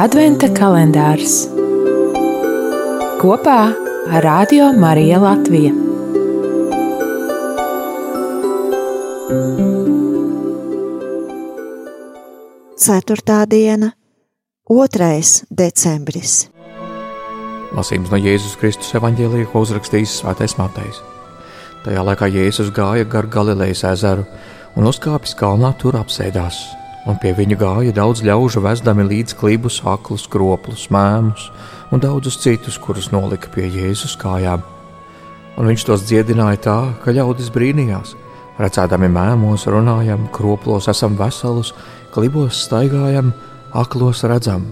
Adventa kalendārs kopā ar Radio Mariju Latviju. Ceturtā diena, 2. decembris. Lasījums no Jēzus Kristus evanģēlija, ko uzrakstījis Svētais Matejs. Tajā laikā Jēzus gāja gar Galilejas ezeru un uzkāpis kalnā, tur apsēdās. Un pie viņa gāja daudz ļaužu, vesdami līdz klibus, aklus, kropļus, mēmus un daudzus citus, kurus nolika pie Jēzus kājām. Un viņš tos dziedināja tā, ka ļaudis brīnījās. Redzēdami mēmos, runājam, kroplos esam veselus, klibos staigājam, aklos redzam,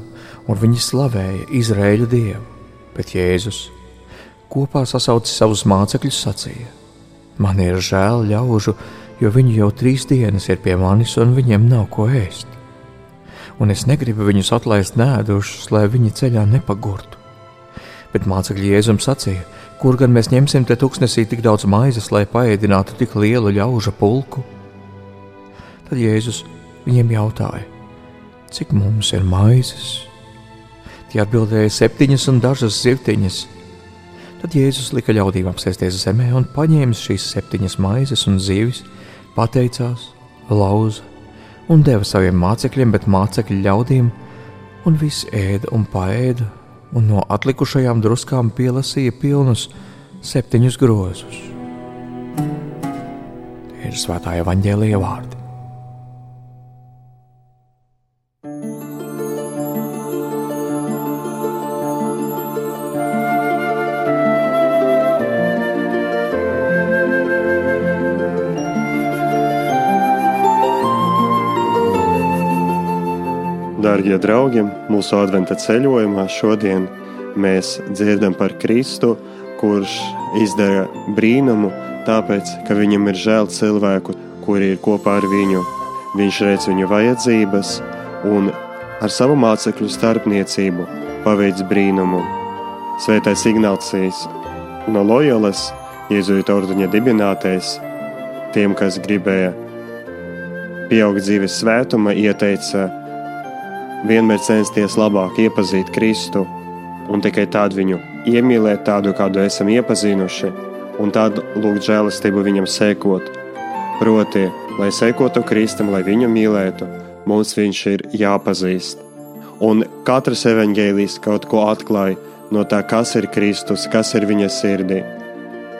un viņi slavēja Izraēļa dievu. Bet Jēzus kopā sasaucis savus mācekļus, sacīja: Man ir žēl ļaužu, jo viņi jau trīs dienas ir pie manis, un viņiem nav ko ēst. Un es negribu viņus atlaist nēdušus, lai viņi ceļā nepagurtu. Bet mācekļi Jēzum sacīja: Kur gan mēs ņemsim te tuksnesī tik daudz maizes, lai paēdinātu tik lielu ļaužu pulku? Tad Jēzus viņiem jautāja: Cik mums ir maizes? Tie atbildēja septiņas un dažas zivtiņas. Tad Jēzus lika ļaudīm apsēsties zemē un paņēma šīs septiņas maizes un zivis, pateicās, lauza un deva saviem mācekļiem, bet mācekļi ļaudīm, un visi ēda un paēda, un no atlikušajām druskām pielasīja pilnus septiņus grozus. Tie ir svētā evaņģēlīja vārdi. Darbie draugi, mūsu adventa ceļojumā šodien mēs dzirdam par Kristu, kurš izdara brīnumu, tāpēc, ka viņam ir žēl cilvēku, kuri ir kopā ar viņu. Viņš redz viņu vajadzības un ar savu mācekļu starpniecību paveic brīnumu. Svētais Ignācijas no Loyolas, Jēzus ordeņa dibinātais, tiem, kas gribēja pieaugt dzīves svētumā, ieteica vienmēr censties labāk iepazīt Kristu un tikai tādu viņu iemīlēt, tādu kādu esam iepazinuši, un tad lūgt žēlastību viņam sekot. Proti, lai sekotu Kristum, lai viņu mīlētu, mums viņš ir jāpazīst. Un katrs evaņģēlijs kaut ko atklāja no tā, kas ir Kristus, kas ir viņa sirdī,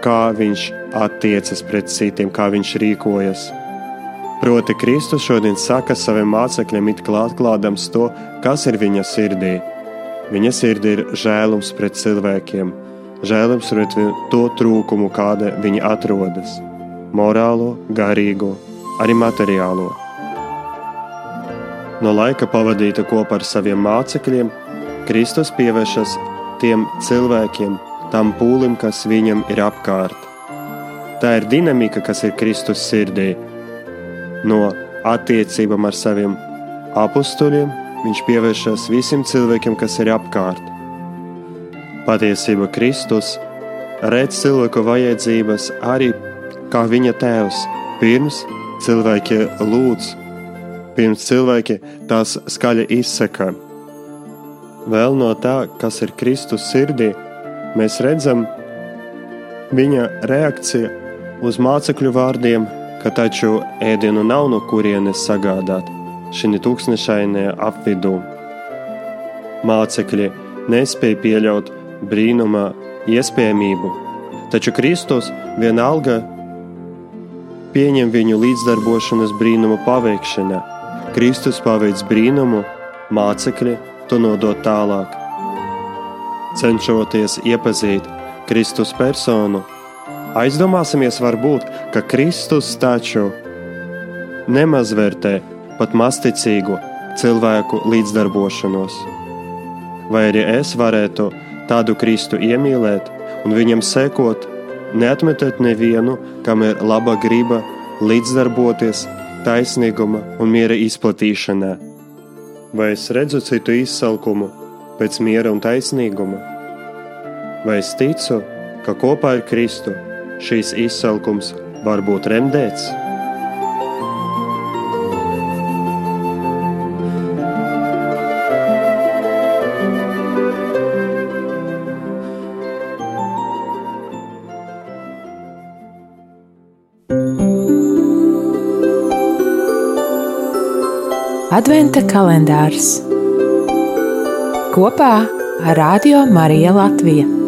kā viņš attiecas pret citiem, kā viņš rīkojas. Proti, Kristus šodien saka saviem mācekļiem, it kā atklādams to, kas ir viņa sirdī. Viņa sirdī ir žēlums pret cilvēkiem, žēlums pret to trūkumu, kāda viņi atrodas - morālo, garīgo, arī materiālo. No laika pavadīta kopā ar saviem mācekļiem, Kristus pievēršas tiem cilvēkiem, tam pūlim, kas viņam ir apkārt. Tā ir dinamika, kas ir Kristus sirdī no attiecībām ar saviem apstuļiem, viņš pievēršas visiem cilvēkiem, kas ir apkārt. Patiesība Kristus redz cilvēku vajadzības arī kā viņa tēvs. Pirms cilvēki lūdz, pirms cilvēki tās skaļi izsaka. Vēl no tā, kas ir Kristus sirdī, mēs redzam viņa reakciju uz mācekļu vārdiem ka taču ēdienu nav no kurienes sagādāt šī tūkstošainajā apvidū. Mācekļi nespēja pieļaut brīnuma iespējamību, taču Kristus vienalga pieņem viņu līdzdarbošanos brīnuma paveikšanā. Kristus paveic brīnumu, mācekļi to nodot tālāk. Cenšoties iepazīt Kristus personu, Aizdomāsimies, varbūt, ka Kristus taču nemazvērtē pat masticīgu cilvēku līdzdarbošanos. Vai arī es varētu tādu Kristu iemīlēt un viņam sekot, neatmetot nevienu, kam ir laba griba līdzdarboties taisnīguma un miera izplatīšanā? Vai es redzu citu izsalkumu pēc miera un taisnīguma? Vai es ticu, ka kopā ar Kristu šīs izsalkums var būt remdēts. Adventa kalendārs kopā ar Radio Mariju Latviju.